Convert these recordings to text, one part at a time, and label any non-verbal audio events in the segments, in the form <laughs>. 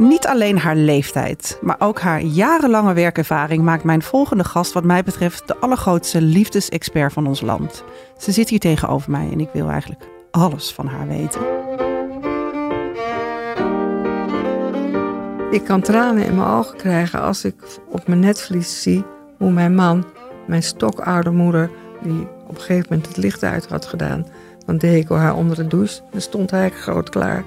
Niet alleen haar leeftijd, maar ook haar jarenlange werkervaring maakt mijn volgende gast, wat mij betreft, de allergrootste liefdesexpert van ons land. Ze zit hier tegenover mij en ik wil eigenlijk alles van haar weten. Ik kan tranen in mijn ogen krijgen als ik op mijn netvlies zie hoe mijn man, mijn stokoude moeder, die op een gegeven moment het licht uit had gedaan, dan deed ik haar onder de douche. Dan stond hij groot klaar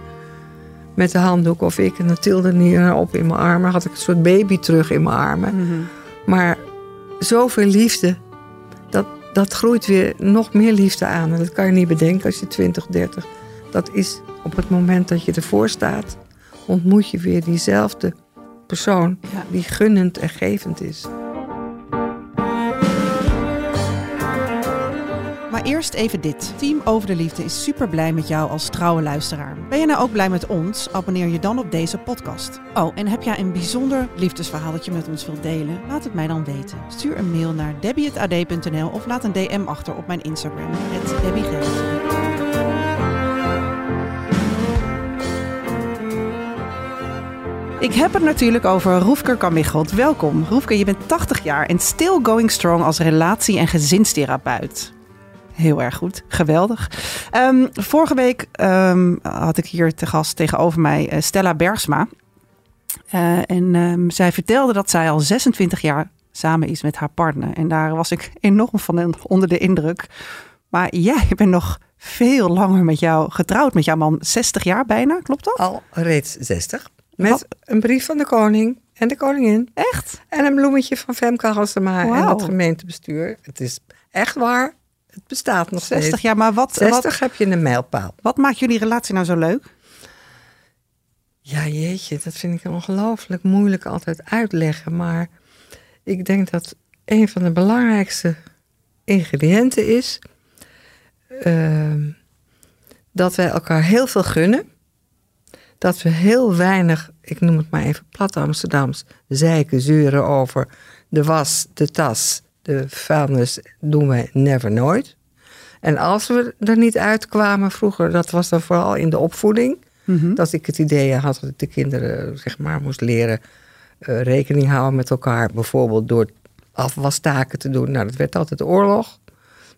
met de handdoek of ik. En dan tilde hij op in mijn armen. Had ik een soort baby terug in mijn armen. Mhm. Maar zoveel liefde, dat, dat groeit weer nog meer liefde aan. En dat kan je niet bedenken als je 20, 30. Dat is op het moment dat je ervoor staat, ontmoet je weer diezelfde persoon Ja. die gunnend en gevend is. Eerst even dit. Team Over de Liefde is super blij met jou als trouwe luisteraar. Ben je nou ook blij met ons? Abonneer je dan op deze podcast. Oh, en heb jij een bijzonder liefdesverhaal dat je met ons wilt delen? Laat het mij dan weten. Stuur een mail naar debbie.ad.nl of laat een DM achter op mijn Instagram. Ik heb het natuurlijk over Roefker Kamichelt. Welkom. Roefker, je bent 80 jaar en still going strong als relatie- en gezinstherapeut. Heel erg goed. Geweldig. Ehm, vorige week ehm, had ik hier te gast tegenover mij eh, Stella Bergsma. Eh, en ehm, zij vertelde dat zij al 26 jaar samen is met haar partner. En daar was ik enorm van onder de indruk. Maar jij bent nog veel langer met jou getrouwd met jouw man. 60 jaar bijna, klopt dat? Al reeds 60. Met Wat? een brief van de koning en de koningin. Echt? En een bloemetje van Femke Halsema en Wauw. het gemeentebestuur. Het is echt waar. Het bestaat nog 60 steeds. jaar, maar wat, 60 wat, heb je een mijlpaal. wat maakt jullie relatie nou zo leuk? Ja, jeetje, dat vind ik ongelooflijk moeilijk altijd uitleggen. Maar ik denk dat een van de belangrijkste ingrediënten is ehm, dat wij elkaar heel veel gunnen. Dat we heel weinig, ik noem het maar even plat Amsterdams, zeiken, zeuren over de was, de tas, de vuilnis doen wij never nooit. En als we er niet uitkwamen vroeger, dat was dan vooral in de opvoeding. Mhm. Dat ik het idee had dat ik de kinderen zeg maar, moest leren eh, rekening houden met elkaar. Bijvoorbeeld door afwastaken te doen. Nou, dat werd altijd oorlog.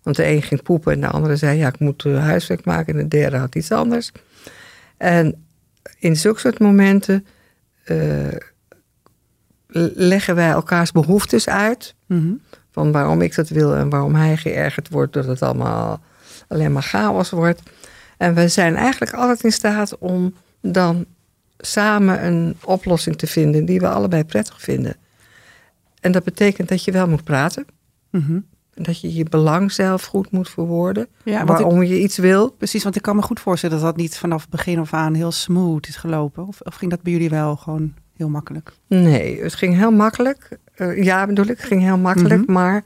Want de een ging poepen en de andere zei... ja, ik moet eh, huiswerk maken. En de derde had iets anders. En in zulke soort momenten... eh, leggen wij elkaars behoeftes uit. Mhm. Van waarom ik dat wil en waarom hij geërgerd wordt... dat het allemaal alleen maar chaos wordt. En we zijn eigenlijk altijd in staat om dan samen een oplossing te vinden die we allebei prettig vinden. En dat betekent dat je wel moet praten. Mhm. Dat je je belang zelf goed moet verwoorden. Ja, ik- waarom je iets wil. Precies, want ik kan me goed voorstellen dat dat niet vanaf het begin af aan heel smooth is gelopen. Of, of ging dat bij jullie wel gewoon heel makkelijk? Nee, het ging heel makkelijk. Eh, ja, bedoel ik, ging heel makkelijk. Mhm. Maar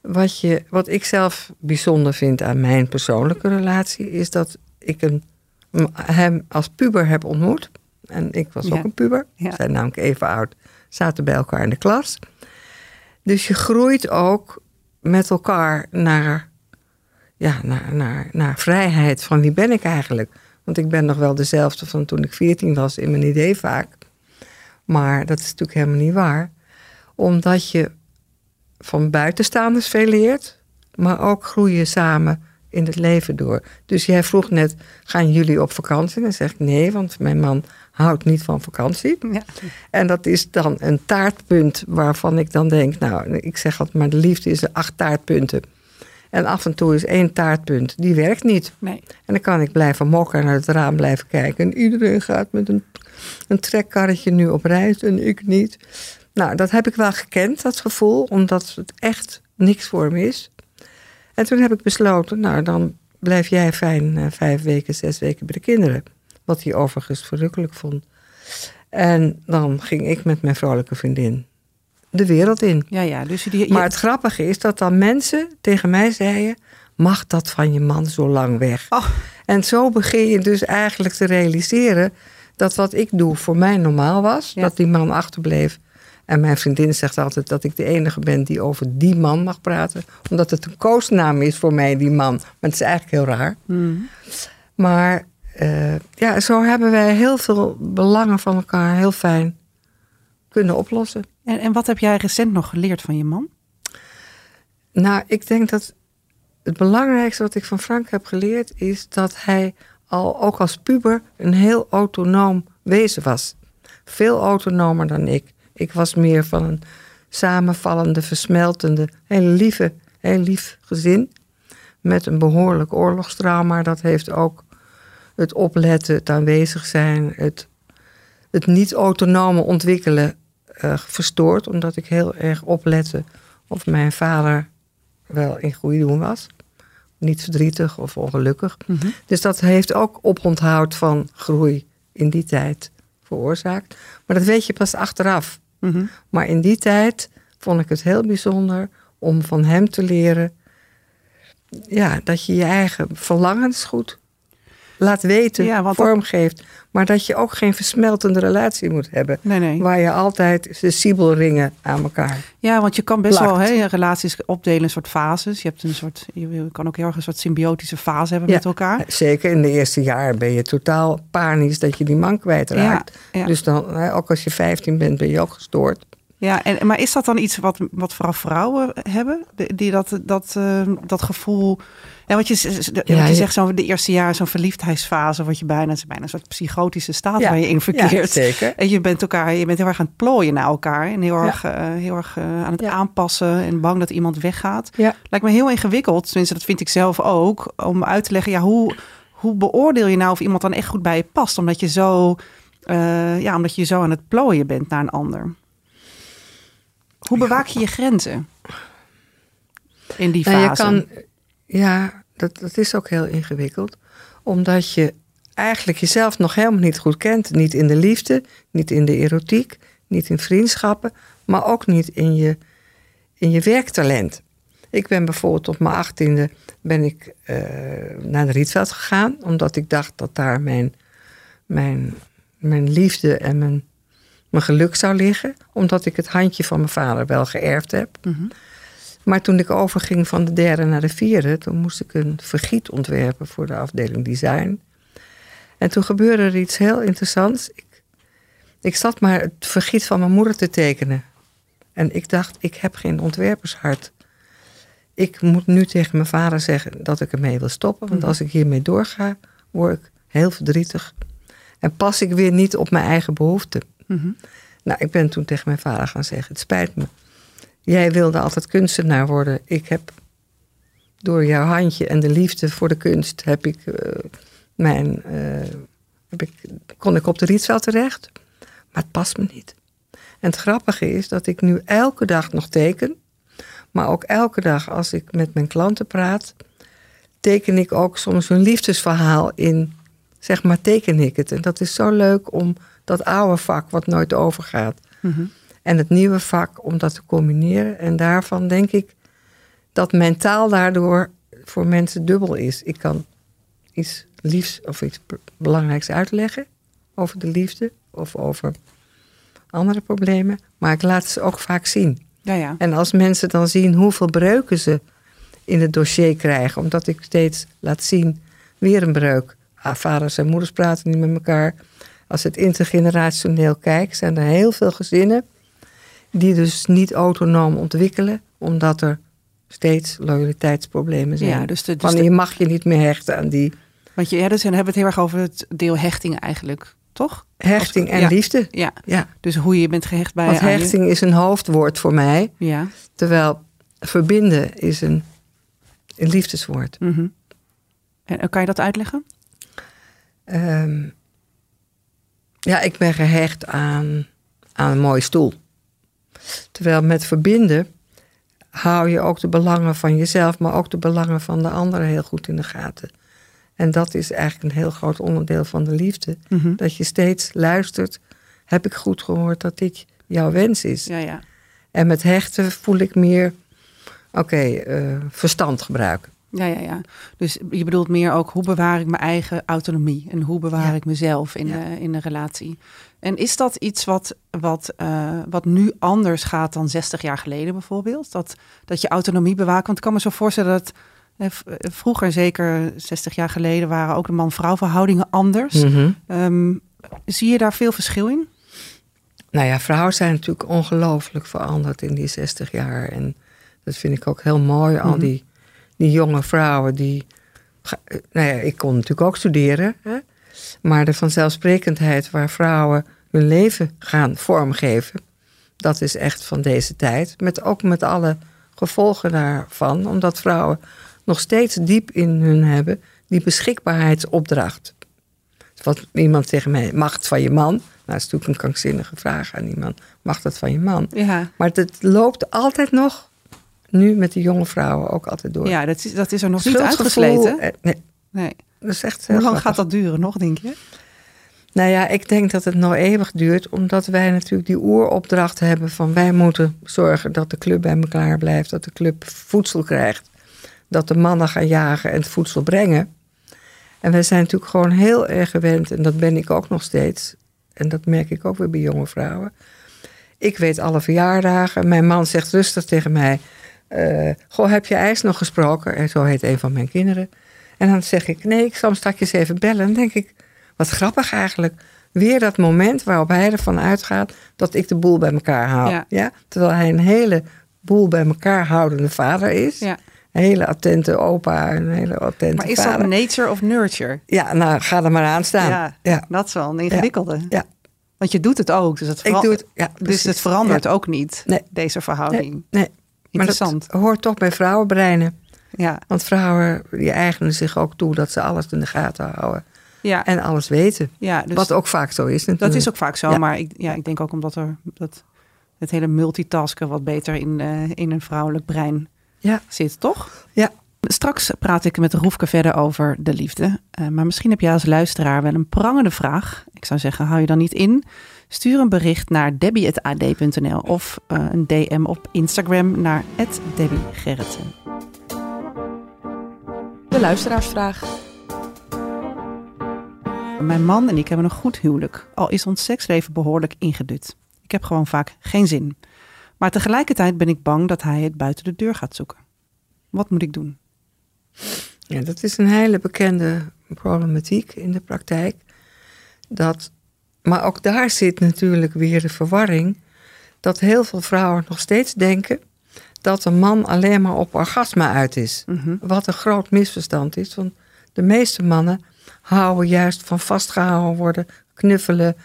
wat, je, wat ik zelf bijzonder vind aan mijn persoonlijke relatie... is dat ik een, m- hem als puber heb ontmoet. En ik was Ja. ook een puber. Ja. We zijn namelijk even oud. Zaten bij elkaar in de klas. Dus je groeit ook met elkaar naar, ja, naar, naar, naar vrijheid. Van wie ben ik eigenlijk? Want ik ben nog wel dezelfde van toen ik 14 was in mijn idee vaak. Maar dat is natuurlijk helemaal niet waar. Omdat je van buitenstaanders veel leert, maar ook groeien samen in het leven door. Dus jij vroeg net, gaan jullie op vakantie? En dan zeg ik nee, want mijn man houdt niet van vakantie. Ja. En dat is dan een taartpunt waarvan ik dan denk, nou, ik zeg altijd maar de liefde is acht taartpunten. En af en toe is één taartpunt, die werkt niet. Nee. En dan kan ik blijven mokken en naar het raam blijven kijken. En iedereen gaat met een, een trekkarretje nu op reis en ik niet. Nou, dat heb ik wel gekend, dat gevoel, omdat het echt niks voor me is. En toen heb ik besloten, nou, dan blijf jij fijn eh, vijf weken, zes weken bij de kinderen. Wat hij overigens verrukkelijk vond. En dan ging ik met mijn vrolijke vriendin de wereld in. Ja, ja. Dus je- Maar het grappige is dat dan mensen tegen mij zeiden: mag dat van je man zo lang weg? Oh. En zo begin je dus eigenlijk te realiseren dat wat ik doe voor mij normaal was. Ja. Dat die man achterbleef. En mijn vriendin zegt altijd dat ik de enige ben die over die man mag praten. Omdat het een koosnaam is voor mij, die man. Maar het is eigenlijk heel raar. Hmm. Maar eh, ja, zo hebben wij heel veel belangen van elkaar heel fijn kunnen oplossen. En, en wat heb jij recent nog geleerd van je man? Nou, ik denk dat het belangrijkste wat ik van Frank heb geleerd is dat hij al ook als puber een heel autonoom wezen was. Veel autonomer dan ik. Ik was meer van een samenvallende, versmeltende, heel lieve, heel lief gezin. Met een behoorlijk oorlogstrauma. Dat heeft ook het opletten, het aanwezig zijn, het, het niet autonome ontwikkelen uh, verstoord. Omdat ik heel erg oplette of mijn vader wel in goede doen was. Niet verdrietig of ongelukkig. Mhm. Dus dat heeft ook oponthoud van groei in die tijd veroorzaakt. Maar dat weet je pas achteraf. Mhm. Maar in die tijd vond ik het heel bijzonder om van hem te leren. Ja, dat je je eigen verlangens goed laat weten, Ja, vormgeeft. Maar dat je ook geen versmeltende relatie moet hebben. Nee, nee. Waar je altijd de siebelringen aan elkaar. Ja, want je kan best Plakt. wel hè, relaties opdelen in soort fases. Je hebt een soort, je kan ook heel erg een soort symbiotische fase hebben Ja. met elkaar. Zeker in de eerste jaar ben je totaal panisch dat je die man kwijtraakt. Ja, ja. Dus dan, hè, ook als je 15 bent, ben je ook gestoord. Ja, en, maar is dat dan iets wat, wat vooral vrouwen hebben? Die, dat, dat, eh, dat gevoel. En wat je, z- wat je Ja, zegt, zo de eerste jaar, zo'n verliefdheidsfase, wat je bijna, is bijna een soort psychotische staat Ja, waar je in Ja, verkeert. zeker. en je bent elkaar, je bent heel erg aan het plooien naar elkaar. En heel Ja. erg, eh, heel erg eh, aan het Ja. aanpassen en bang dat iemand weggaat. Ja. Lijkt me heel ingewikkeld, tenminste dat vind ik zelf ook, om uit te leggen, ja, hoe, hoe beoordeel je nou of iemand dan echt goed bij je past? Omdat je zo, eh, ja, omdat je zo aan het plooien bent naar een ander. Hoe bewaak je je grenzen in die Nou, fase? je kan, ja, dat, dat is ook heel ingewikkeld. Omdat je eigenlijk jezelf nog helemaal niet goed kent. Niet in de liefde, niet in de erotiek, niet in vriendschappen, maar ook niet in je, in je werktalent. Ik ben bijvoorbeeld op mijn achttiende ben ik eh, naar de Rietveld gegaan, omdat ik dacht dat daar mijn, mijn, mijn liefde en mijn, mijn geluk zou liggen. Omdat ik het handje van mijn vader wel geërfd heb. Mhm. Maar toen ik overging van de derde naar de vierde, toen moest ik een vergiet ontwerpen voor de afdeling design. En toen gebeurde er iets heel interessants. Ik, ik zat maar het vergiet van mijn moeder te tekenen. En ik dacht, ik heb geen ontwerpershart. Ik moet nu tegen mijn vader zeggen dat ik ermee wil stoppen. Want Mhm. als ik hiermee doorga, word ik heel verdrietig. En pas ik weer niet op mijn eigen behoeften. Mhm. Nou, ik ben toen tegen mijn vader gaan zeggen: Het spijt me. Jij wilde altijd kunstenaar worden. Ik heb door jouw handje en de liefde voor de kunst heb ik eh, mijn, eh, kon ik op de Rietveld terecht. Maar het past me niet. En het grappige is dat ik nu elke dag nog teken. Maar ook elke dag als ik met mijn klanten praat, teken ik ook soms hun liefdesverhaal in. Zeg maar, teken ik het. En dat is zo leuk om dat oude vak wat nooit overgaat. Mhm. En het nieuwe vak om dat te combineren. En daarvan denk ik dat mentaal daardoor voor mensen dubbel is. Ik kan iets liefs of iets belangrijks uitleggen over de liefde of over andere problemen. Maar ik laat ze ook vaak zien. Ja, ja. En als mensen dan zien hoeveel breuken ze in het dossier krijgen, omdat ik steeds laat zien, weer een breuk. Ah, vaders en moeders praten niet met elkaar. Als het intergenerationeel kijkt, zijn er heel veel gezinnen die dus niet autonoom ontwikkelen, omdat er steeds loyaliteitsproblemen zijn. Ja, dus de- dus de- je mag je niet meer hechten aan die Want je, ja, dus dan hebben we het heel erg over het deel hechting eigenlijk, toch? hechting en Ja. liefde. Ja, Ja, dus hoe je bent gehecht bij want je- hechting is een hoofdwoord voor mij, Ja. terwijl verbinden is een, een liefdeswoord. mhm. En eh, kan je dat uitleggen? Ehm, ja, ik ben gehecht aan, aan een mooie stoel. Terwijl met verbinden hou je ook de belangen van jezelf, maar ook de belangen van de anderen heel goed in de gaten. En dat is eigenlijk een heel groot onderdeel van de liefde. Mhm. Dat je steeds luistert, heb ik goed gehoord dat dit jouw wens is? Ja, ja. En met hechten voel ik meer, oké, eh, verstand gebruiken. Ja, ja, ja. Dus je bedoelt meer ook hoe bewaar ik mijn eigen autonomie en hoe bewaar Ja. ik mezelf in, Ja. de, in de relatie. En is dat iets wat, wat, eh, wat nu anders gaat dan 60 jaar geleden bijvoorbeeld? Dat, dat je autonomie bewaakt? Want ik kan me zo voorstellen dat eh, Vroeger, zeker 60 jaar geleden, waren ook de man-vrouw verhoudingen anders. Mhm. Ehm, zie je daar veel verschil in? Nou ja, vrouwen zijn natuurlijk ongelooflijk veranderd in die 60 jaar. En dat vind ik ook heel mooi. Al Mhm. die, die jonge vrouwen die. Nou ja, ik kon natuurlijk ook studeren. Hè? Maar de vanzelfsprekendheid waar vrouwen hun leven gaan vormgeven. Dat is echt van deze tijd. Met, ook met alle gevolgen daarvan. Omdat vrouwen nog steeds diep in hun hebben die beschikbaarheidsopdracht. Wat iemand tegen mij, macht van je man. Nou, dat is natuurlijk een krankzinnige vraag aan iemand. Mag dat van je man? Ja, Maar het loopt altijd nog, nu met de jonge vrouwen ook altijd door. ja dat, is, dat is er nog niet uitgesleten. eh, Nee, Nee. dat is echt heel Hoe lang grappig. gaat dat duren nog, denk je? Nou ja, ik denk dat het nog eeuwig duurt, omdat wij natuurlijk die oeropdracht hebben van wij moeten zorgen dat de club bij elkaar blijft, dat de club voedsel krijgt, dat de mannen gaan jagen en het voedsel brengen. En wij zijn natuurlijk gewoon heel erg gewend, en dat ben ik ook nog steeds, en dat merk ik ook weer bij jonge vrouwen. Ik weet alle verjaardagen. Mijn man zegt rustig tegen mij: eh, Goh, heb je IJs nog gesproken? En zo heet een van mijn kinderen. En dan zeg ik: Nee, ik zal hem straks even bellen. En dan denk ik: Wat grappig eigenlijk. Weer dat moment waarop hij ervan uitgaat dat ik de boel bij elkaar hou. Ja. Ja. Terwijl hij een hele boel bij elkaar houdende vader is. Ja. Een hele attente opa, een hele attente Maar is vader. dat nature of nurture? Ja, nou, ga er maar aan staan. Ja, ja. dat is wel een ingewikkelde. ja. Want je doet het ook. Dus het, Ik doe het. Ja, dus het verandert Ja. ook niet, Nee. deze verhouding. Nee. Interessant. dat hoort toch bij vrouwenbreinen. Ja, Want vrouwen die eigenen zich ook toe dat ze alles in de gaten houden. ja, En alles weten. ja dus Wat ook vaak zo is natuurlijk. dat is ook vaak zo. Ja. Maar ik, ja, ik denk ook omdat er dat, het hele multitasken wat beter in, eh, in een vrouwelijk brein Ja. zit, toch? Ja. Straks praat ik met Roefke verder over de liefde. Eh, maar misschien heb jij als luisteraar wel een prangende vraag. Ik zou zeggen, hou je dan niet in. Stuur een bericht naar debbie.ad.nl of eh, een DM op Instagram naar @debbiegerritsen. De luisteraarsvraag. Mijn man en ik hebben een goed huwelijk, al is ons seksleven behoorlijk ingedut. Ik heb gewoon vaak geen zin. Maar tegelijkertijd ben ik bang dat hij het buiten de deur gaat zoeken. Wat moet ik doen? Ja, dat is een hele bekende problematiek in de praktijk. Dat, maar ook daar zit natuurlijk weer de verwarring. Dat heel veel vrouwen nog steeds denken dat een man alleen maar op orgasme uit is. Mhm. Wat een groot misverstand is. Want de meeste mannen houden juist van vastgehouden worden, knuffelen,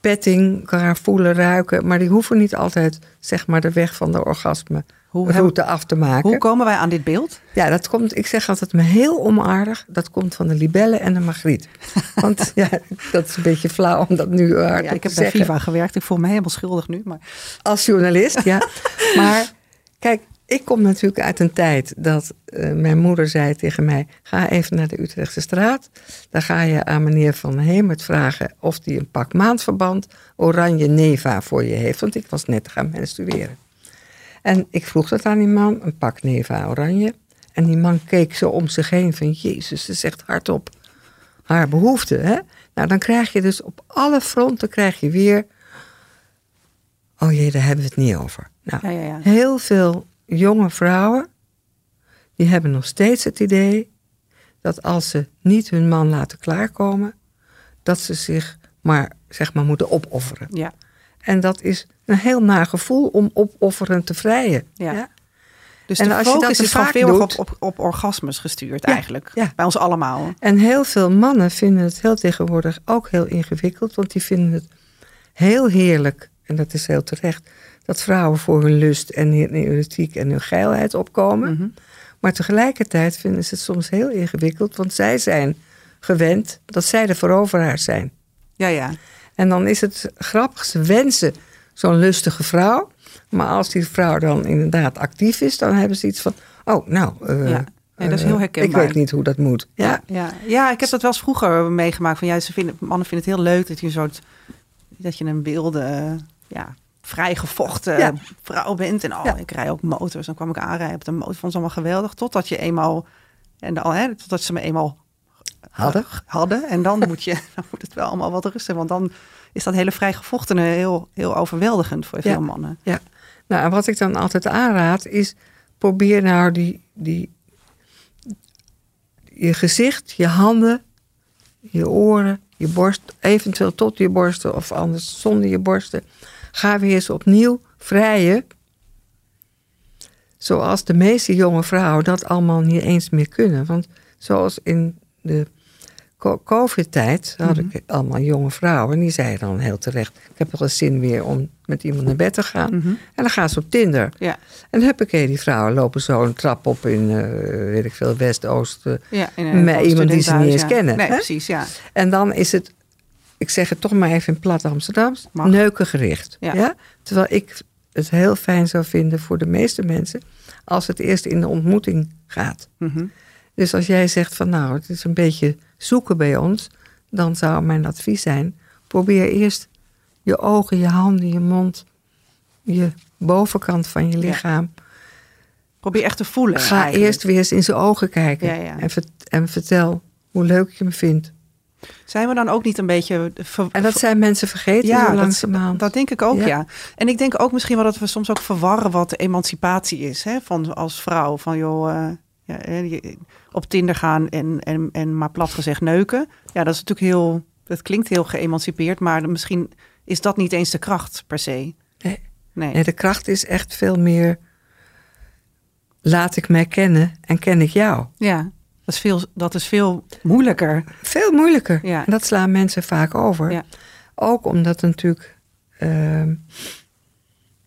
petting, elkaar voelen, ruiken. Maar die hoeven niet altijd zeg maar, de weg van de orgasme Hoe, route af te maken. hoe komen wij aan dit beeld? Ja, dat komt, ik zeg altijd me heel onaardig. Dat komt van de libellen en de magriet. <laughs> Want ja, dat is een beetje flauw om dat nu hard Ja, te ik heb bij. Viva gewerkt. Ik voel me helemaal schuldig nu. Maar Als journalist, ja. <laughs> Maar kijk, ik kom natuurlijk uit een tijd dat eh, mijn moeder zei tegen mij... ga even naar de Utrechtse straat. Dan ga je aan meneer Van Hemert vragen of hij een pak maandverband... oranje neva voor je heeft. Want ik was net gaan menstrueren. En ik vroeg dat aan die man, een pak neva oranje. En die man keek zo om zich heen van... Jezus, ze zegt hardop haar behoefte. Hè? Nou, dan krijg je dus op alle fronten krijg je weer... Oh jee, daar hebben we het niet over. Nou, ja, ja, ja. heel veel jonge vrouwen... die hebben nog steeds het idee... dat als ze niet hun man laten klaarkomen... dat ze zich maar, zeg maar moeten opofferen. ja. En dat is een heel naar gevoel om opofferend te vrijen. Ja. Dus En de als je dat is vaak veel op, op, op orgasmes gestuurd Ja, eigenlijk. ja. Bij ons allemaal. En heel veel mannen vinden het heel tegenwoordig ook heel ingewikkeld, want die vinden het heel heerlijk, en dat is heel terecht, dat vrouwen voor hun lust en hun erotiek en hun geilheid opkomen. Mhm. Maar tegelijkertijd vinden ze het soms heel ingewikkeld, want zij zijn gewend dat zij de veroveraars zijn. Ja, ja. En dan is het grappig, ze wensen zo'n lustige vrouw. Maar als die vrouw dan inderdaad actief is, dan hebben ze iets van: oh, nou. Ja. Nee, dat is eh, heel herkenbaar. Ik weet niet hoe dat moet. Ja, Ja, ja, ik heb dat wel eens vroeger meegemaakt. Van, ja, ze vinden, mannen vinden het heel leuk dat je een soort... dat je een wilde, ja, vrijgevochten Ja. vrouw bent. En oh, Ja. ik rij ook motors. Dan kwam ik aanrijden op de motor. Vond ze allemaal geweldig. Totdat je eenmaal... En dan, hè, totdat ze me eenmaal Hadden. hadden. En dan moet, je, <laughs> dan moet het wel allemaal wat rusten. Want dan is dat hele vrijgevochtene heel, heel overweldigend voor veel Ja. mannen. Nou, en wat ik dan altijd aanraad is: probeer nou die, die, je gezicht, je handen, je oren, je borst, eventueel tot je borsten of anders zonder je borsten. Ga weer eens opnieuw vrijen. Zoals de meeste jonge vrouwen dat allemaal niet eens meer kunnen. Want zoals in de co- COVID-tijd had ik allemaal jonge vrouwen. En die zeiden dan heel terecht: Ik heb wel eens zin weer om met iemand naar bed te gaan. Mhm. En dan gaan ze op Tinder. Ja, En huppakee, die vrouwen lopen zo een trap op in, eh, weet ik veel, West-Oost. eh. ja. Met iemand die ze niet eens ja. kennen, Nee, hè? precies, ja. En dan is het, ik zeg het toch maar even in plat Amsterdams, Mag. neukengericht. Ja. Ja. Terwijl ik het heel fijn zou vinden voor de meeste mensen als het eerst in de ontmoeting gaat. Mhm. Dus als jij zegt van nou, het is een beetje zoeken bij ons, dan zou mijn advies zijn: probeer eerst je ogen, je handen, je mond, je bovenkant van je Ja. lichaam. Probeer echt te voelen. Ga eigenlijk. eerst weer eens in zijn ogen kijken Ja, ja. En, vert- en vertel hoe leuk je me vindt. Zijn we dan ook niet een beetje... ver- En dat zijn mensen vergeten Ja, ja, dat- langzamerhand. Dat denk ik ook, ja. Ja. En ik denk ook misschien wel dat we soms ook verwarren wat emancipatie is. Hè? Van als vrouw, van joh, eh, ja, op Tinder gaan en, en, en maar plat gezegd neuken. Ja, dat is natuurlijk heel, dat klinkt heel geëmancipeerd, maar misschien is dat niet eens de kracht per se. Nee. Nee. Nee, de kracht is echt veel meer. Laat ik mij kennen en ken ik jou. Ja, dat is veel, dat is veel moeilijker. Veel moeilijker. Ja. En dat slaan mensen vaak over. Ja. Ook omdat natuurlijk. ehm,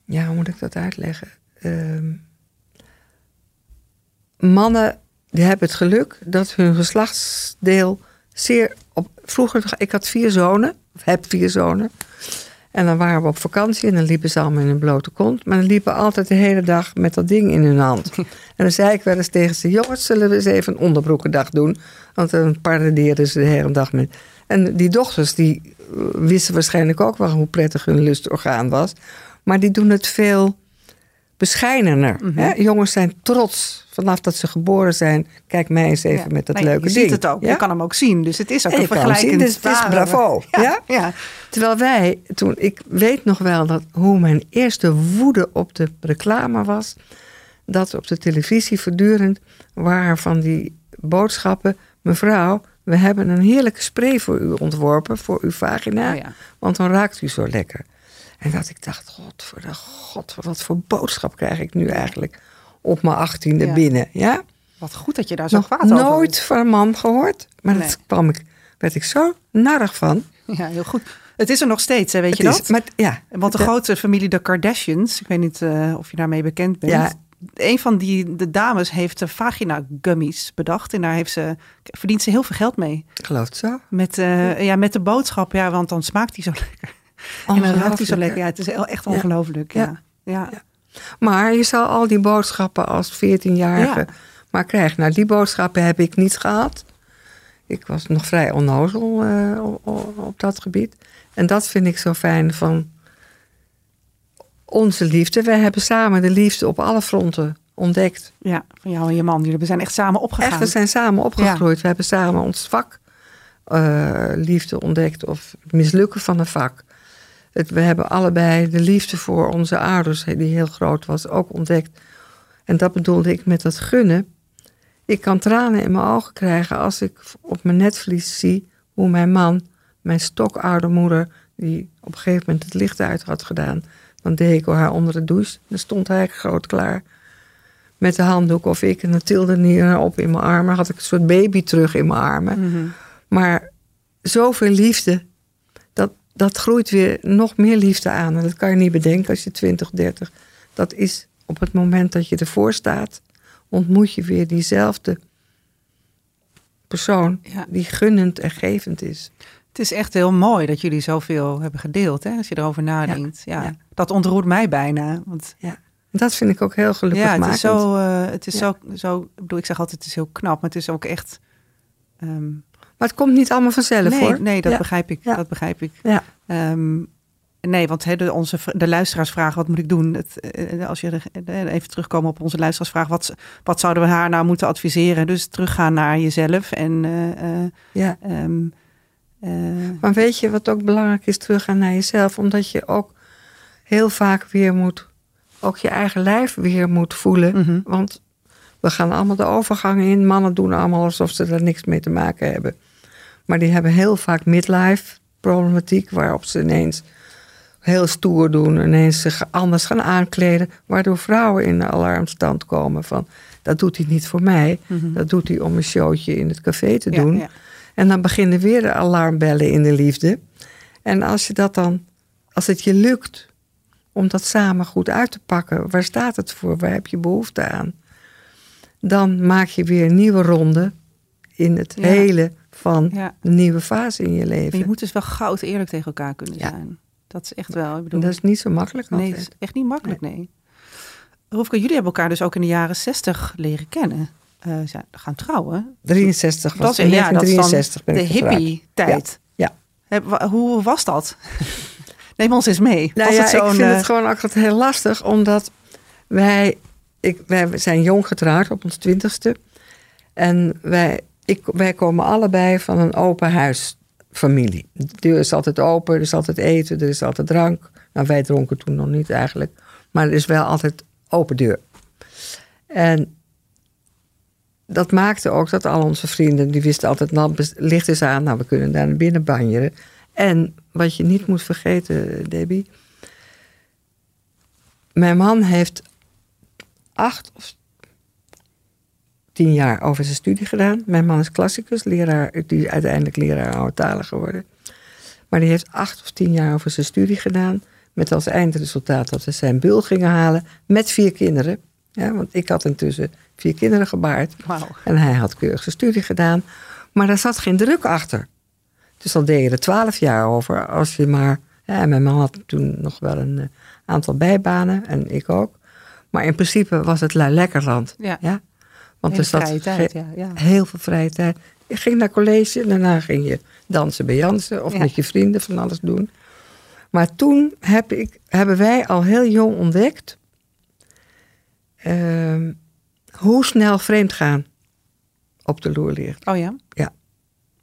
ja, hoe moet ik dat uitleggen? Ehm, mannen die hebben het geluk dat hun geslachtsdeel zeer op. Vroeger, ik had vier zonen, of heb vier zonen. En dan waren we op vakantie en dan liepen ze allemaal in een blote kont. Maar dan liepen altijd de hele dag met dat ding in hun hand. <laughs> en dan zei ik wel eens tegen ze: jongens, zullen we eens even een onderbroekendag doen? Want dan paraderen ze de hele dag met. En die dochters die eh, wisten waarschijnlijk ook wel hoe prettig hun lustorgaan was. Maar die doen het veel bescheidener. Mhm. hè? Jongens zijn trots vanaf dat ze geboren zijn. Kijk mij eens even Ja. met dat Nee, leuke je ding. ziet het ook, Ja? je kan hem ook zien. Dus het is ook En een je vergelijkend dus het is bravo, Ja, ja? Terwijl wij, toen ik weet nog wel dat hoe mijn eerste woede op de reclame was, dat op de televisie voortdurend waren van die boodschappen, mevrouw, we hebben een heerlijke spray voor u ontworpen voor uw vagina, Oh want dan raakt u zo lekker. En dat ik dacht, god voor de god, wat voor boodschap krijg ik nu eigenlijk op mijn achttiende Ja. binnen, ja? Wat goed dat je daar zo Nog kwaad over nooit van een man gehoord, maar Nee. dat kwam ik, werd ik zo narig van. Ja, heel goed. Het is er nog steeds, hè, weet Het je is- dat? maar, ja, Want de Ja. grote familie de Kardashians, ik weet niet eh, of je daarmee bekend bent. Ja. Een van die de dames heeft de vagina gummies bedacht en daar heeft ze, verdient ze heel veel geld mee. Ik geloof het zo. Met, eh, ja, met de boodschap, ja, want dan smaakt hij zo <laughs> lekker. En dan ruikt hij zo lekker. Ja, het is echt ongelooflijk. Ja. Ja. Maar je zal al die boodschappen als 14-jarige Ja. maar krijgen. Nou, die boodschappen heb ik niet gehad. Ik was nog vrij onnozel eh, op, dat gebied. En dat vind ik zo fijn van onze liefde. Wij hebben samen de liefde op alle fronten ontdekt. Ja, van jou en je man. Jullie zijn echt samen opgegaan. Echt, we zijn samen opgegroeid. We hebben samen ons vak eh, liefde ontdekt. Of het mislukken van een vak. Het, we hebben allebei de liefde voor onze ouders, die heel groot was, ook ontdekt. En dat bedoelde ik met dat gunnen. Ik kan tranen in mijn ogen krijgen als ik op mijn netvlies zie hoe mijn man, mijn stokoude moeder, die op een gegeven moment het licht uit had gedaan, dan deed ik haar onder de douche. Dan stond hij groot klaar met de handdoek of ik. En dan tilde hij haar op in mijn armen. Had ik een soort baby terug in mijn armen. Mhm. Maar zoveel liefde, dat, groeit weer nog meer liefde aan. En dat kan je niet bedenken als je 20, 30. Dat is op het moment dat je ervoor staat, ontmoet je weer diezelfde persoon Ja. die gunnend en gevend is. Het is echt heel mooi dat jullie zoveel hebben gedeeld, hè, als je erover nadenkt. Ja, ja. Dat ontroert mij bijna. Want Ja. Dat vind ik ook heel gelukkig ja, het is, zo, eh, het is zo, zo, ik bedoel, ik zeg altijd, het is heel knap, maar het is ook echt... ehm, Maar het komt niet allemaal vanzelf nee, hoor. nee, dat Ja. begrijp ik. Ja. Dat begrijp ik. Ja. Ehm, nee, want hè, de, onze, de luisteraars vragen, wat moet ik doen? Het, eh, als je er, eh, even terugkomen op onze luisteraarsvraag, wat, wat zouden we haar nou moeten adviseren? Dus teruggaan naar jezelf en... eh, eh, ja. ehm, eh, Maar weet je wat ook belangrijk is? Teruggaan naar jezelf. Omdat je ook heel vaak weer moet, ook je eigen lijf weer moet voelen. mhm. Want we We gaan allemaal de overgang in. Mannen doen allemaal alsof ze er niks mee te maken hebben. Maar die hebben heel vaak midlife problematiek, waarop ze ineens heel stoer doen, ineens zich anders gaan aankleden, waardoor vrouwen in de alarmstand komen van dat doet hij niet voor mij, dat doet hij om een showtje in het café te Ja, doen. ja. En dan beginnen weer de alarmbellen in de liefde. En als je dat dan, als het je lukt om dat samen goed uit te pakken, waar staat het voor, waar heb je behoefte aan? Dan maak je weer een nieuwe ronde in het Ja. hele van Ja. een nieuwe fase in je Maar leven. je moet dus wel goud eerlijk tegen elkaar kunnen Ja. zijn. Dat is echt wel. Ik bedoel, dat is niet zo makkelijk nee, altijd. dat is echt niet makkelijk, nee. Roefke, jullie hebben elkaar dus ook in de jaren zestig leren kennen. Ze gaan trouwen. 63 was Dat is, ja, dat is dan 1963 ben de ik getrouwd. hippie-tijd. Ja. Hoe was dat? <laughs> Neem ons eens mee. Nou was ja, het ik vind eh, het gewoon altijd heel lastig, omdat wij, ik, wij zijn jong getrouwd op ons twintigste. En wij, ik, wij komen allebei van een open huisfamilie. De deur is altijd open, er is altijd eten, er is altijd drank. Nou, wij dronken toen nog niet eigenlijk. Maar er is wel altijd open deur. En dat maakte ook dat al onze vrienden, die wisten altijd, nou, licht is aan, nou, we kunnen daar naar binnen banjeren. En wat je niet moet vergeten, Debbie. Mijn man heeft acht of tien jaar over zijn studie gedaan. Mijn man is klassicus, leraar, die is uiteindelijk leraar oude talen geworden. Maar die heeft acht of tien jaar over zijn studie gedaan. Met als eindresultaat dat we zijn bul gingen halen met vier kinderen. Ja, want ik had intussen vier kinderen gebaard. Wauw. En hij had keurig zijn studie gedaan. Maar daar zat geen druk achter. Dus dan deed je er twaalf jaar over. Als je maar. Ja, en mijn man had toen nog wel een eh, aantal bijbanen. En ik ook. Maar in principe was het lui lekkerland. Ja. Ja? Want er zat vrije tijd, ge- ja, ja. heel veel vrije tijd. Je ging naar college. En daarna ging je dansen bij Jansen. Of Ja. met je vrienden van alles doen. Maar toen heb ik, hebben wij al heel jong ontdekt. ehm, hoe snel vreemd gaan op de loer ligt. Oh ja? Ja.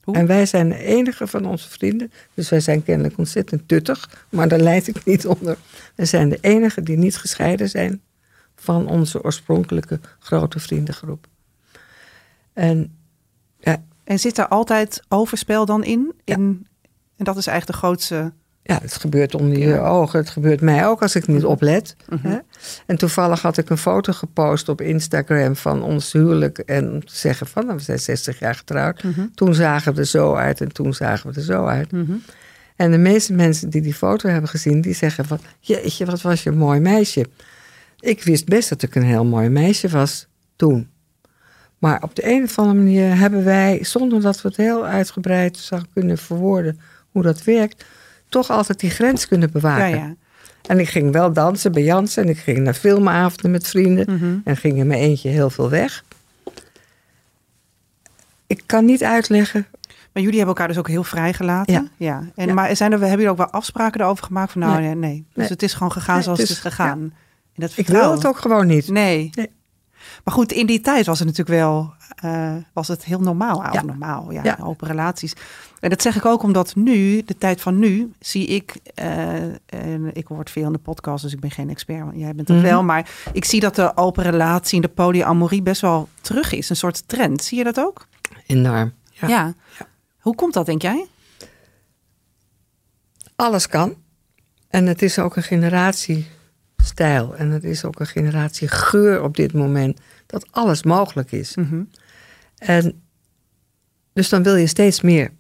Hoe? En wij zijn de enige van onze vrienden. Dus wij zijn kennelijk ontzettend tuttig. Maar daar leid ik niet onder. We zijn de enige die niet gescheiden zijn van onze oorspronkelijke grote vriendengroep. En ja, En zit er altijd overspel dan in? in En dat is eigenlijk de grootste... ja, het gebeurt onder je ogen. Het gebeurt mij ook als ik niet oplet. Mhm. Hè? En toevallig had ik een foto gepost op Instagram van ons huwelijk. En om te zeggen van, nou, we zijn 60 jaar getrouwd. Mhm. Toen zagen we er zo uit en toen zagen we er zo uit. Mhm. En de meeste mensen die die foto hebben gezien, die zeggen van... Jeetje, wat was je een mooi meisje. Ik wist best dat ik een heel mooi meisje was toen. Maar op de een of andere manier hebben wij, zonder dat we het heel uitgebreid zouden kunnen verwoorden hoe dat werkt, toch altijd die grens kunnen bewaken. Ja, ja. En ik ging wel dansen bij Jansen en ik ging naar filmavonden met vrienden Mhm. en ging in mijn eentje heel veel weg. Ik kan niet uitleggen Maar jullie hebben elkaar dus ook heel vrijgelaten. Ja. En, Ja. Maar zijn er, hebben jullie ook wel afspraken erover gemaakt? Van nou, nee. Nee. Dus Nee. het is gewoon gegaan Nee, zoals het het is is- gegaan. En dat Ik wil het ook gewoon niet. Nee. Nee. Maar goed, in die tijd was het natuurlijk wel eh, was het heel normaal. Ja. Normaal, ja, Ja. open relaties. En dat zeg ik ook omdat nu, de tijd van nu, zie ik... eh, en ik word veel in de podcast, dus ik ben geen expert. want Jij bent dat Mhm. wel. Maar ik zie dat de open relatie en de polyamorie best wel terug is. Een soort trend. Zie je dat ook? Enorm. Ja. Ja. Hoe komt dat, denk jij? Alles kan. En het is ook een generatiestijl. En het is ook een generatie geur op dit moment. Dat alles mogelijk is. Mhm. En dus dan wil je steeds meer.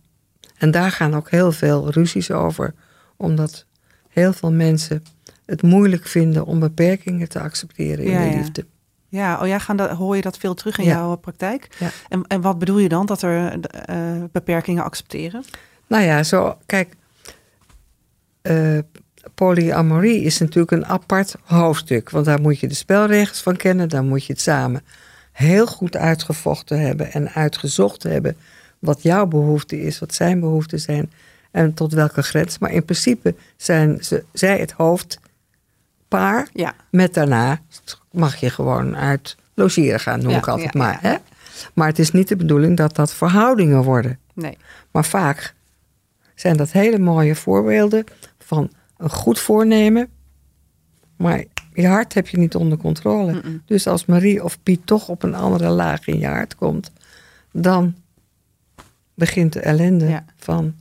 En daar gaan ook heel veel ruzies over. Omdat heel veel mensen het moeilijk vinden om beperkingen te accepteren in Ja, de liefde. Ja, oh ja, gaan dat, hoor je dat veel terug in Ja. jouw praktijk? En, en wat bedoel je dan? Dat er eh, beperkingen accepteren? Nou ja, zo, kijk. eh, polyamorie is natuurlijk een apart hoofdstuk. Want daar moet je de spelregels van kennen. Daar moet je het samen heel goed uitgevochten hebben en uitgezocht hebben. Wat jouw behoefte is, wat zijn behoeften zijn. En tot welke grens. Maar in principe zijn ze, zij het hoofdpaar. Ja. Met daarna mag je gewoon uit logeren gaan, noem Ja, ik altijd ja, maar. Hè? Maar het is niet de bedoeling dat dat verhoudingen worden. Nee. Maar vaak zijn dat hele mooie voorbeelden van een goed voornemen. Maar je hart heb je niet onder controle. Dus als Marie of Piet toch op een andere laag in je hart komt, dan begint de ellende Ja. van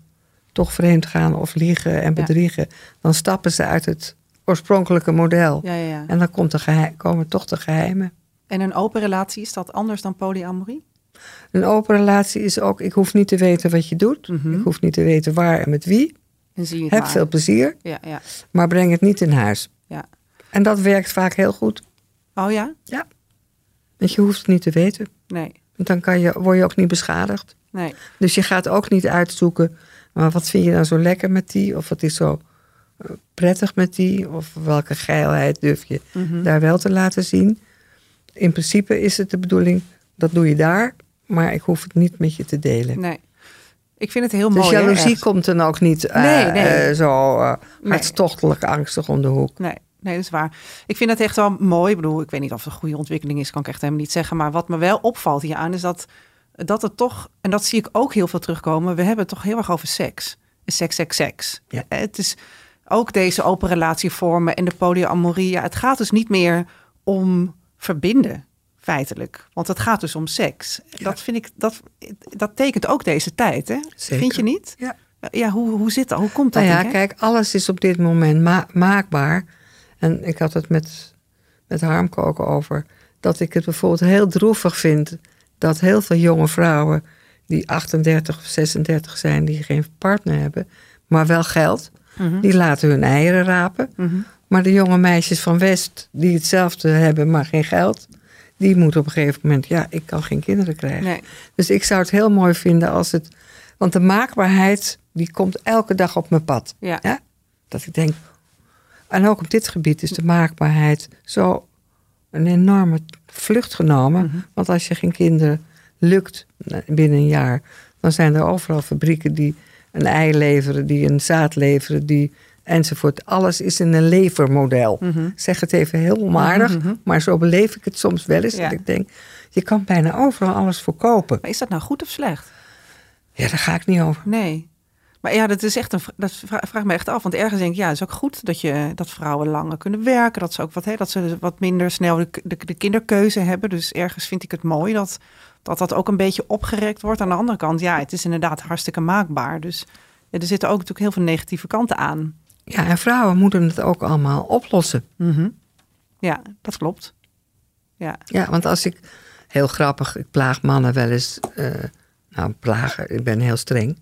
toch vreemd gaan of liegen en bedriegen. Dan stappen ze uit het oorspronkelijke model. Ja. En dan komt de geheim, komen toch de geheimen. En een open relatie, is dat anders dan polyamorie? Een open relatie is ook, ik hoef niet te weten wat je doet. Mhm. Ik hoef niet te weten waar en met wie. En zie je Heb maar. veel plezier, Ja, ja. maar breng het niet in huis. Ja. En dat werkt vaak heel goed. Oh ja? Want je hoeft het niet te weten. Nee. Want dan kan je, word je ook niet beschadigd. Nee. Dus je gaat ook niet uitzoeken, maar wat vind je nou zo lekker met die? Of wat is zo eh, prettig met die? Of welke geilheid durf je Mhm. daar wel te laten zien? In principe is het de bedoeling, dat doe je daar, maar ik hoef het niet met je te delen. Nee. Ik vind het heel Dus mooi. hè, jaloezie echt. komt dan ook niet eh, Nee, nee. eh, zo eh, Nee. hartstochtelijk angstig om de hoek. Nee, nee, dat is waar. Ik vind het echt wel mooi. Ik bedoel, ik weet niet of het een goede ontwikkeling is, kan ik echt helemaal niet zeggen. Maar wat me wel opvalt hieraan is dat, dat het toch, en dat zie ik ook heel veel terugkomen, we hebben het toch heel erg over seks. Seks, seks, seks. Ja. Het is ook deze open relatievormen en de polyamorie. Ja, het gaat dus niet meer om verbinden, feitelijk. Want het gaat dus om seks. Dat vind ik, dat, dat tekent ook deze tijd, hè? Zeker. Vind je niet? Ja. Ja, hoe, hoe zit dat? Hoe komt dat? Nou ja, kijk, alles is op dit moment ma- maakbaar. En ik had het met, met Harmke ook over. Dat ik het bijvoorbeeld heel droevig vind dat heel veel jonge vrouwen die 38 of 36 zijn, die geen partner hebben, maar wel geld, Mhm. die laten hun eieren rapen. Mhm. Maar de jonge meisjes van West, die hetzelfde hebben, maar geen geld, die moeten op een gegeven moment, ja, ik kan geen kinderen krijgen. Nee. Dus ik zou het heel mooi vinden als het. Want de maakbaarheid, die komt elke dag op mijn pad. Ja. Ja? Dat ik denk. En ook op dit gebied is de maakbaarheid zo een enorme vlucht genomen. Mhm. Want als je geen kinderen lukt eh, binnen een jaar, dan zijn er overal fabrieken die een ei leveren, die een zaad leveren, die enzovoort. Alles is in een levermodel. Mhm. Zeg het even heel onaardig, Mhm, mhm. maar zo beleef ik het soms wel eens. Ja. Dat ik denk, je kan bijna overal alles verkopen. Maar is dat nou goed of slecht? Ja, daar ga ik niet over. Nee. Maar ja, dat is echt een dat vra- vraag me echt af. Want ergens denk ik, ja, het is ook goed dat, je, dat vrouwen langer kunnen werken. Dat ze ook wat, hè, dat ze wat minder snel de, de, de kinderkeuze hebben. Dus ergens vind ik het mooi dat, dat dat ook een beetje opgerekt wordt. Aan de andere kant, ja, het is inderdaad hartstikke maakbaar. Dus ja, er zitten ook natuurlijk heel veel negatieve kanten aan. Ja, en vrouwen moeten het ook allemaal oplossen. Ja, dat klopt. Ja, Ja, want als ik, heel grappig, ik plaag mannen wel eens, eh, nou plagen, ik ben heel streng.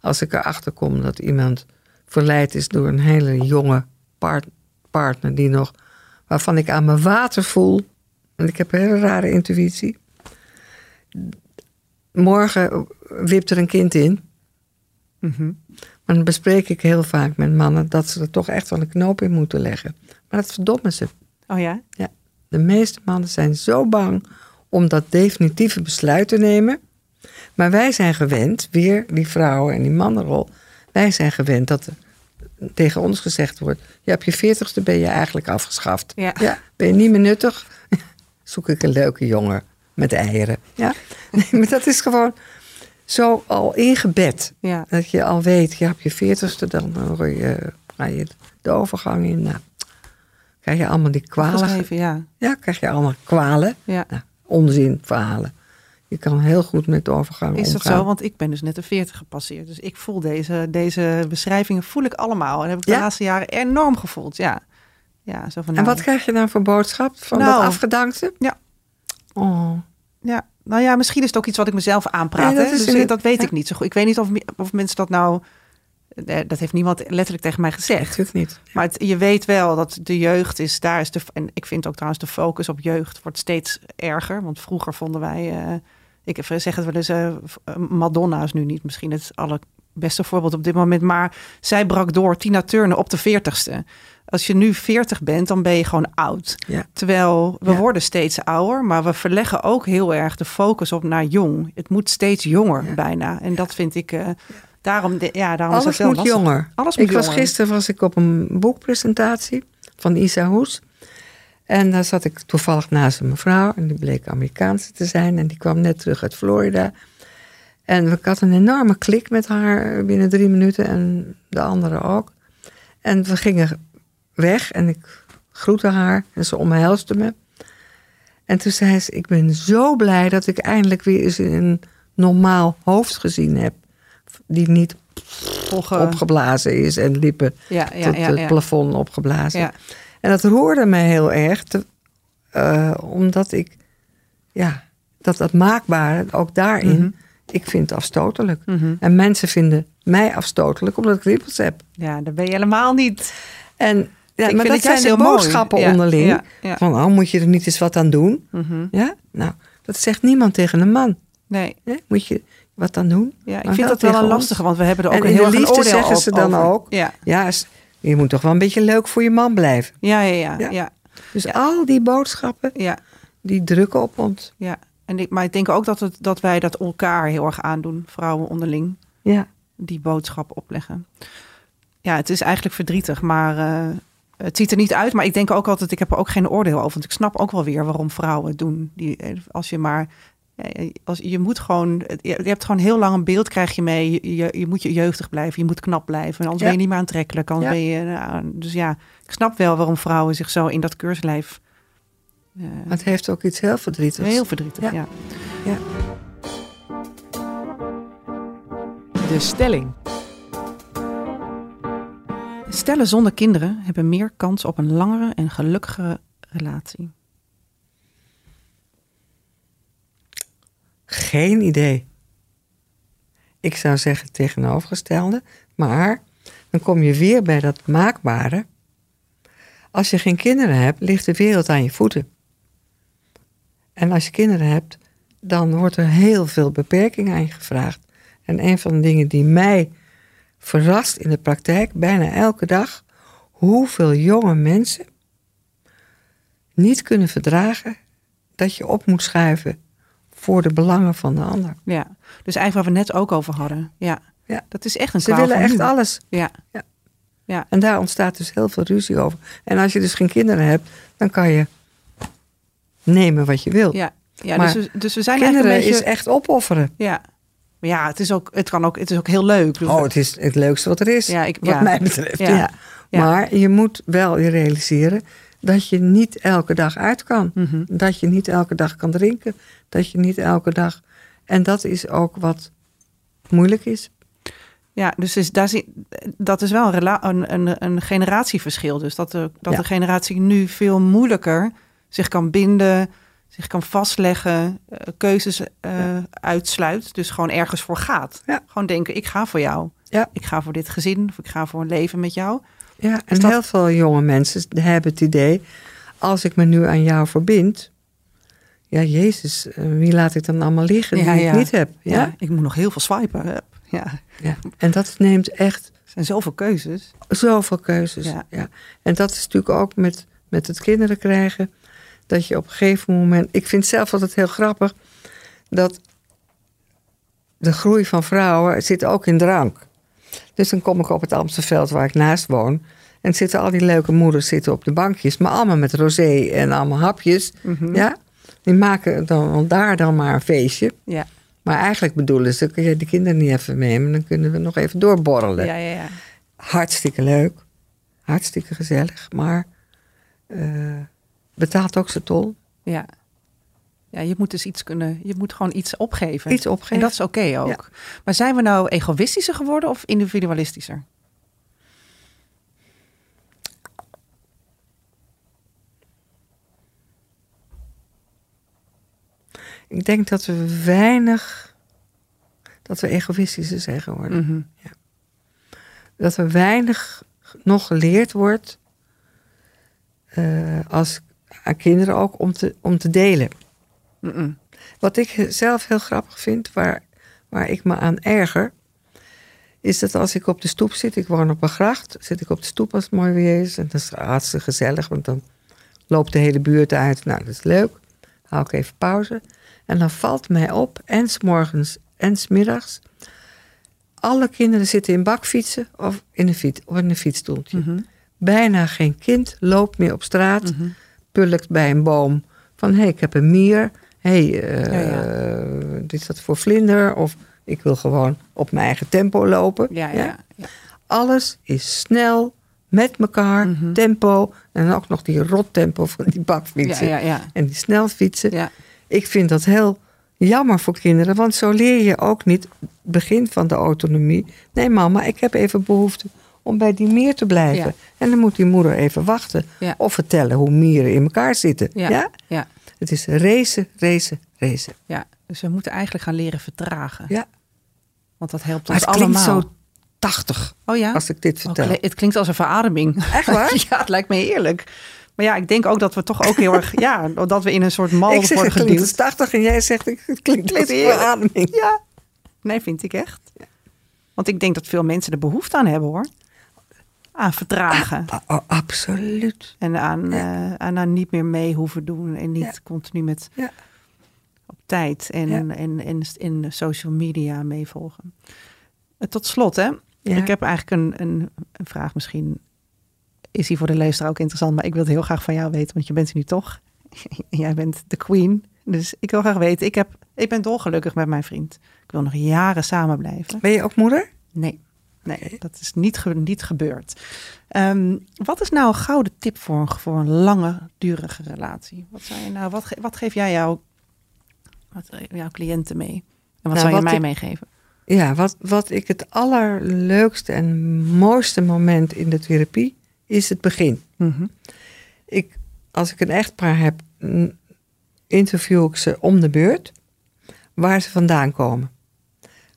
Als ik erachter kom dat iemand verleid is door een hele jonge part- partner die nog, waarvan ik aan mijn water voel, en ik heb een hele rare intuïtie. Morgen wipt er een kind in. Mhm. Maar dan bespreek ik heel vaak met mannen dat ze er toch echt wel een knoop in moeten leggen. Maar dat verdommen ze. oh ja? De meeste mannen zijn zo bang om dat definitieve besluit te nemen. Maar wij zijn gewend, weer die vrouwen en die mannenrol. Wij zijn gewend dat er tegen ons gezegd wordt: ja, op je veertigste ben je eigenlijk afgeschaft. Ja. ben je niet meer nuttig? <laughs> Zoek ik een leuke jongen met eieren. Ja? <laughs> Nee, maar dat is gewoon zo al ingebed. Ja. Dat je al weet, ja, op je veertigste dan hoor je, ga je de overgang in. Nou, krijg je allemaal die kwalen. Ja. Ja, krijg je allemaal kwalen. ja. Nou, onzin verhalen. Je kan heel goed met de overgang Is dat omgaan. zo? Want ik ben dus net de 40 gepasseerd. Dus ik voel deze, deze beschrijvingen voel ik allemaal. En heb ik de Ja? laatste jaren enorm gevoeld. Ja. Ja, zo van En nou, wat krijg je dan voor boodschap van Nou. dat afgedankte? Ja. Oh. Ja, nou ja, misschien is het ook iets wat ik mezelf aanpraat. Nee, dat hè? Dus in- dat weet ja. ik niet zo goed. Ik weet niet of, of mensen dat nou... eh, Dat heeft niemand letterlijk tegen mij gezegd. Natuurlijk niet. Maar het- je weet wel dat de jeugd is, daar is de, en ik vind ook trouwens de focus op jeugd wordt steeds erger. Want vroeger vonden wij, eh, ik zeg het wel eens, eh, Madonna is nu niet misschien het allerbeste voorbeeld op dit moment. Maar zij brak door, Tina Turner, op de veertigste. Als je nu 40 bent, dan ben je gewoon oud. Ja. Terwijl we Ja. worden steeds ouder, maar we verleggen ook heel erg de focus op naar jong. Het moet steeds jonger Ja. bijna. En dat vind ik, eh, daarom, de- ja, daarom Alles is het moet lastig. jonger. Alles moet ik was jonger. gisteren was ik op een boekpresentatie van Isa Hoes. En daar zat ik toevallig naast een mevrouw. En die bleek Amerikaanse te zijn. En die kwam net terug uit Florida. En ik had een enorme klik met haar binnen drie minuten. En de andere ook. En we gingen weg. En ik groette haar en ze omhelsde me. En toen zei ze, ik ben zo blij dat ik eindelijk weer eens een normaal hoofd gezien heb. Die niet Volge- opgeblazen is en lippen ja, ja, tot ja, het plafond opgeblazen. Ja. En dat roerde mij heel erg, te- eh, omdat ik, ja, dat dat maakbare, ook daarin, Mhm. ik vind het afstotelijk. Mhm. En mensen vinden mij afstotelijk omdat ik rimpels heb. Ja, dat ben je helemaal niet. En ja, Ik maar dat zijn de mooi. boodschappen onderling. ja, ja. Van, oh, moet je er niet eens wat aan doen? Mhm. Ja, nou, dat zegt niemand tegen een man. Nee? Moet je wat aan doen? ja, ik Maar vind dat wel een lastige, want we hebben er ook En een in heel de erg een liefde zeggen ze dan over. ook. Ja, Ja, je moet toch wel een beetje leuk voor je man blijven. ja, ja, ja, Ja. Dus al die boodschappen, ja, die drukken op ons. ja. En ik, maar ik denk ook dat, het, dat wij dat elkaar heel erg aandoen, vrouwen onderling, Ja, die boodschap opleggen. Ja, het is eigenlijk verdrietig, maar eh, het ziet er niet uit. Maar ik denk ook altijd, ik heb er ook geen oordeel over. Want ik snap ook wel weer waarom vrouwen het doen. Die, eh, als je maar, ja, als, je moet gewoon, je hebt gewoon heel lang een beeld krijg je mee. Je, je, moet je jeugdig blijven, je moet knap blijven. Anders Ja. ben je niet meer aantrekkelijk. Anders Ja. ben je, nou, dus ja, ik snap wel waarom vrouwen zich zo in dat keurslijf... eh, het heeft ook iets heel verdrietigs. heel verdrietig, ja. Ja. Ja. De stelling. Stellen zonder kinderen hebben meer kans op een langere en gelukkigere relatie. Geen idee. Ik zou zeggen tegenovergestelde. Maar dan kom je weer bij dat maakbare. Als je geen kinderen hebt, ligt de wereld aan je voeten. En als je kinderen hebt, dan wordt er heel veel beperking aan je gevraagd. En een van de dingen die mij verrast in de praktijk, bijna elke dag, hoeveel jonge mensen niet kunnen verdragen dat je op moet schuiven voor de belangen van de ander. Ja, dus eigenlijk waar we net ook over hadden. Ja, Ja. dat is echt een Ze willen echt nu. alles. Ja, En daar ontstaat dus heel veel ruzie over. En als je dus geen kinderen hebt, dan kan je nemen wat je wilt. ja. ja Maar dus, we, dus we zijn kinderen eigenlijk een is beetje... echt opofferen. Ja, maar ja, het is ook, het kan ook, het is ook heel leuk. Oh, het is het leukste wat er is. Ja, ik- wat ja. mij betreft. Ja. Maar je moet wel je realiseren dat je niet elke dag uit kan. Mhm. Dat je niet elke dag kan drinken. Dat je niet elke dag. En dat is ook wat moeilijk is. Ja, dus is, daar zie, dat is wel een, een, een, een generatieverschil. Dus dat, de, dat de generatie nu veel moeilijker zich kan binden, zich kan vastleggen, eh, keuzes eh, uitsluit. Dus gewoon ergens voor gaat. Ja. Gewoon denken, ik ga voor jou. Ja. Ik ga voor dit gezin of ik ga voor een leven met jou. Ja, en dat- heel veel jonge mensen hebben het idee, als ik me nu aan jou verbind, ja, Jezus, eh, wie laat ik dan allemaal liggen die ik niet heb? Ja? Ik moet nog heel veel swipen. Ja, er Ja. En dat neemt echt zijn zoveel keuzes. zoveel keuzes. Ja. Ja. En dat is natuurlijk ook met, met het kinderen krijgen, dat je op een gegeven moment, ik vind zelf altijd heel grappig, dat de groei van vrouwen zit ook in drank. Dus dan kom ik op het Amstelveld waar ik naast woon. En zitten al die leuke moeders zitten op de bankjes, maar allemaal met rosé en allemaal hapjes. Mhm. Ja? Die maken dan daar dan maar een feestje. Ja, Maar eigenlijk bedoelen ze, kun je de kinderen niet even nemen, dan kunnen we nog even doorborrelen. ja, ja. ja. Hartstikke leuk, hartstikke gezellig, maar eh, betaalt ook zijn tol. Ja. Ja, je moet dus iets kunnen, je moet gewoon iets opgeven. Iets opgeven. En dat is oké ook. Maar zijn we nou egoïstischer geworden of individualistischer? Ik denk dat we weinig, dat we egoïstischer zijn geworden. Mhm. Dat er weinig nog geleerd wordt, eh, als aan kinderen ook, om te, om te delen. Wat ik zelf heel grappig vind, waar, waar ik me aan erger, is dat als ik op de stoep zit, ik woon op een gracht, zit ik op de stoep als het mooi weer is. En dat is hartstikke gezellig, want dan loopt de hele buurt uit. Nou, dat is leuk. Hou ik even pauze. En dan valt mij op, en s morgens en s middags, alle kinderen zitten in bakfietsen of in een, fiets, of in een fietsstoeltje. Mhm. Bijna geen kind loopt meer op straat Mhm. Pulkt bij een boom van hé, hey, ik heb een mier. Hé, hey, eh, Ja, dit is dat voor vlinder? Of ik wil gewoon op mijn eigen tempo lopen. Ja, ja. ja. Alles is snel, met elkaar, Mhm. tempo. En ook nog die rottempo van die bakfietsen. En die snelfietsen. Ik vind dat heel jammer voor kinderen. Want zo leer je ook niet het begin van de autonomie. Nee mama, ik heb even behoefte om bij die mier te blijven. En dan moet die moeder even wachten. Of vertellen hoe mieren in elkaar zitten. Ja. Ja? Het is racen, racen, racen. ja. Dus we moeten eigenlijk gaan leren vertragen. Ja. Want dat helpt Maar ons het klinkt allemaal. zo tachtig Oh ja? als ik dit vertel. het klinkt als een verademing. Echt waar? <laughs> ja, het lijkt me heerlijk. Maar ja, ik denk ook dat we toch ook heel erg... Ja, dat we in een soort mal <laughs> ik zeg worden het klinkt als geduwd. 80 en jij zegt het klinkt als een verademing. Ja. Nee, vind ik echt. Want ik denk dat veel mensen er behoefte aan hebben, hoor. Aan vertragen. Oh, absoluut. En aan, Ja. eh, aan, aan niet meer mee hoeven doen. En niet Ja. continu met Ja. op tijd en, en, en in social media meevolgen. Eh, Tot slot, hè. Ik heb eigenlijk een, een, een vraag misschien. Is die voor de luisteraar ook interessant? Maar ik wil het heel graag van jou weten, want je bent er nu toch. <laughs> Jij bent de queen. Dus ik wil graag weten. Ik, heb, ik ben dolgelukkig met mijn vriend. Ik wil nog jaren samen blijven. Ben je ook moeder? Nee, nee dat is niet, ge- niet gebeurd. Ehm, wat is nou een gouden tip voor een, voor een lange, durige relatie? Wat, zou je nou, wat, ge- wat geef jij jou, wat, jouw cliënten mee? En wat Nou, zou je wat mij ik- meegeven? Ja, wat, wat ik het allerleukste en mooiste moment in de therapie is het begin. Mhm. Ik, als ik een echtpaar heb, interview ik ze om de beurt waar ze vandaan komen.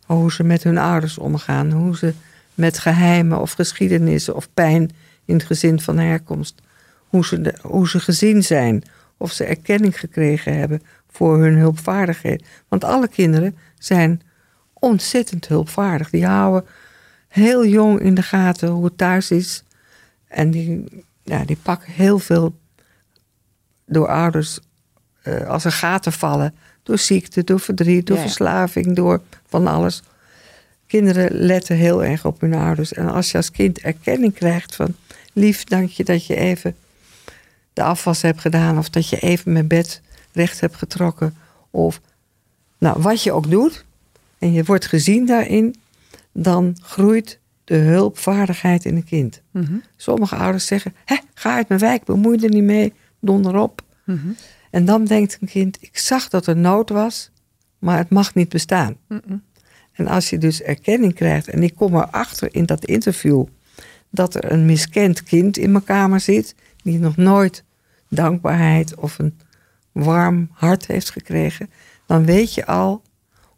Hoe ze met hun ouders omgaan, hoe ze met geheimen of geschiedenissen of pijn in het gezin van herkomst, hoe ze, de- hoe ze gezien zijn, of ze erkenning gekregen hebben voor hun hulpvaardigheid. Want alle kinderen zijn ontzettend hulpvaardig. Die houden heel jong in de gaten hoe het thuis is. En die, ja, die pakken heel veel door ouders eh, als er gaten vallen. Door ziekte, door verdriet, door Ja, verslaving, door van alles. Kinderen letten heel erg op hun ouders. En als je als kind erkenning krijgt van... lief, dank je dat je even de afwas hebt gedaan... of dat je even mijn bed recht hebt getrokken... of nou, wat je ook doet... en je wordt gezien daarin... dan groeit de hulpvaardigheid in een kind. Mhm. Sommige ouders zeggen: Hé, ga uit mijn wijk, bemoei er niet mee, donder op. Mhm. En dan denkt een kind: Ik zag dat er nood was, maar het mag niet bestaan. Mhm. En als je dus erkenning krijgt, en ik kom erachter in dat interview dat er een miskend kind in mijn kamer zit, die nog nooit dankbaarheid of een warm hart heeft gekregen, dan weet je al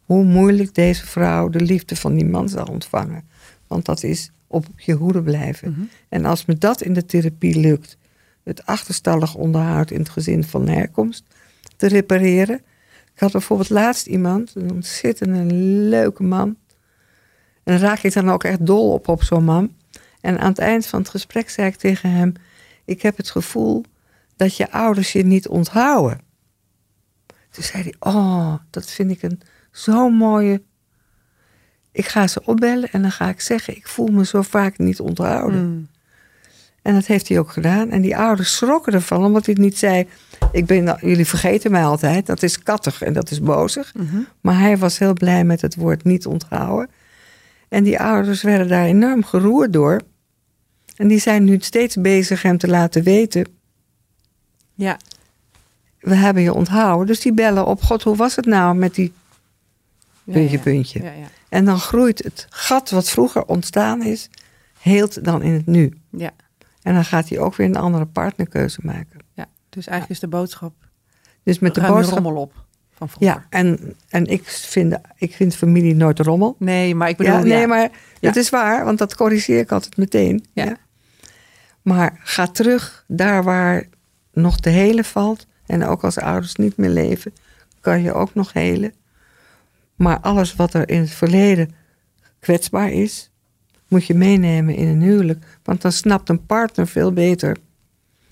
hoe moeilijk deze vrouw de liefde van die man zal ontvangen. Want dat is op je hoede blijven. Mhm. En als me dat in de therapie lukt, het achterstallig onderhoud in het gezin van herkomst te repareren. Had bijvoorbeeld laatst iemand, een ontzettend leuke man. En dan raak ik dan ook echt dol op op zo'n man. En aan het eind van het gesprek zei ik tegen hem: Ik heb het gevoel dat je ouders je niet onthouden. Toen zei hij: Oh, dat vind ik een zo'n mooie. Ik ga ze opbellen en dan ga ik zeggen: Ik voel me zo vaak niet onthouden. Mm. En dat heeft hij ook gedaan. En die ouders schrokken ervan, omdat hij niet zei: ik ben, Jullie vergeten mij altijd. Dat is kattig en dat is bozig. Mhm. Maar hij was heel blij met het woord niet onthouden. En die ouders werden daar enorm geroerd door. En die zijn nu steeds bezig hem te laten weten: Ja, we hebben je onthouden. Dus die bellen op: God, hoe was het nou met die puntje, ja. puntje? Ja, ja. En dan groeit het gat wat vroeger ontstaan is, heelt dan in het nu. ja, En dan gaat hij ook weer een andere partnerkeuze maken. ja. Dus eigenlijk is de boodschap, Dus met de boodschap. rommel op van vroeger. Ja, en, en ik, vind, ik vind familie nooit rommel. Nee, maar ik bedoel... Ja, nee, maar het is waar, want dat corrigeer ik altijd meteen. Ja. Maar ga terug daar waar nog te helen valt. En ook als ouders niet meer leven, kan je ook nog helen. Maar alles wat er in het verleden kwetsbaar is, moet je meenemen in een huwelijk. Want dan snapt een partner veel beter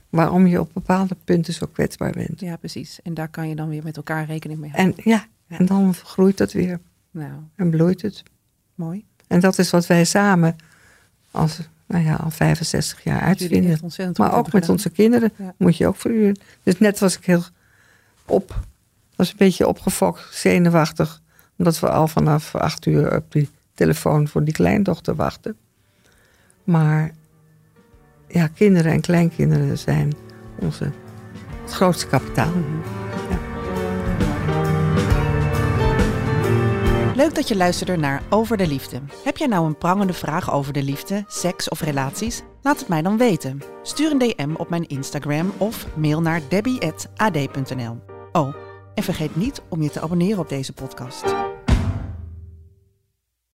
waarom je op bepaalde punten zo kwetsbaar bent. Ja, precies. En daar kan je dan weer met elkaar rekening mee houden. En ja, en dan groeit dat weer Nou, en bloeit het. mooi. En dat is wat wij samen als, nou ja, al 65 jaar uitvinden. Maar ook met onze kinderen Ja. moet je ook verhuren. Dus net was ik heel op, was een beetje opgefokt, zenuwachtig. Omdat we al vanaf acht uur op die telefoon voor die kleindochter wachten. Maar ja, kinderen en kleinkinderen zijn onze, het grootste kapitaal. Leuk dat je luisterde naar Over de Liefde. Heb jij nou een prangende vraag over de liefde, seks of relaties? Laat het mij dan weten. Stuur een DM op mijn Instagram of mail naar debbie.ad.nl. Oh, en vergeet niet om je te abonneren op deze podcast.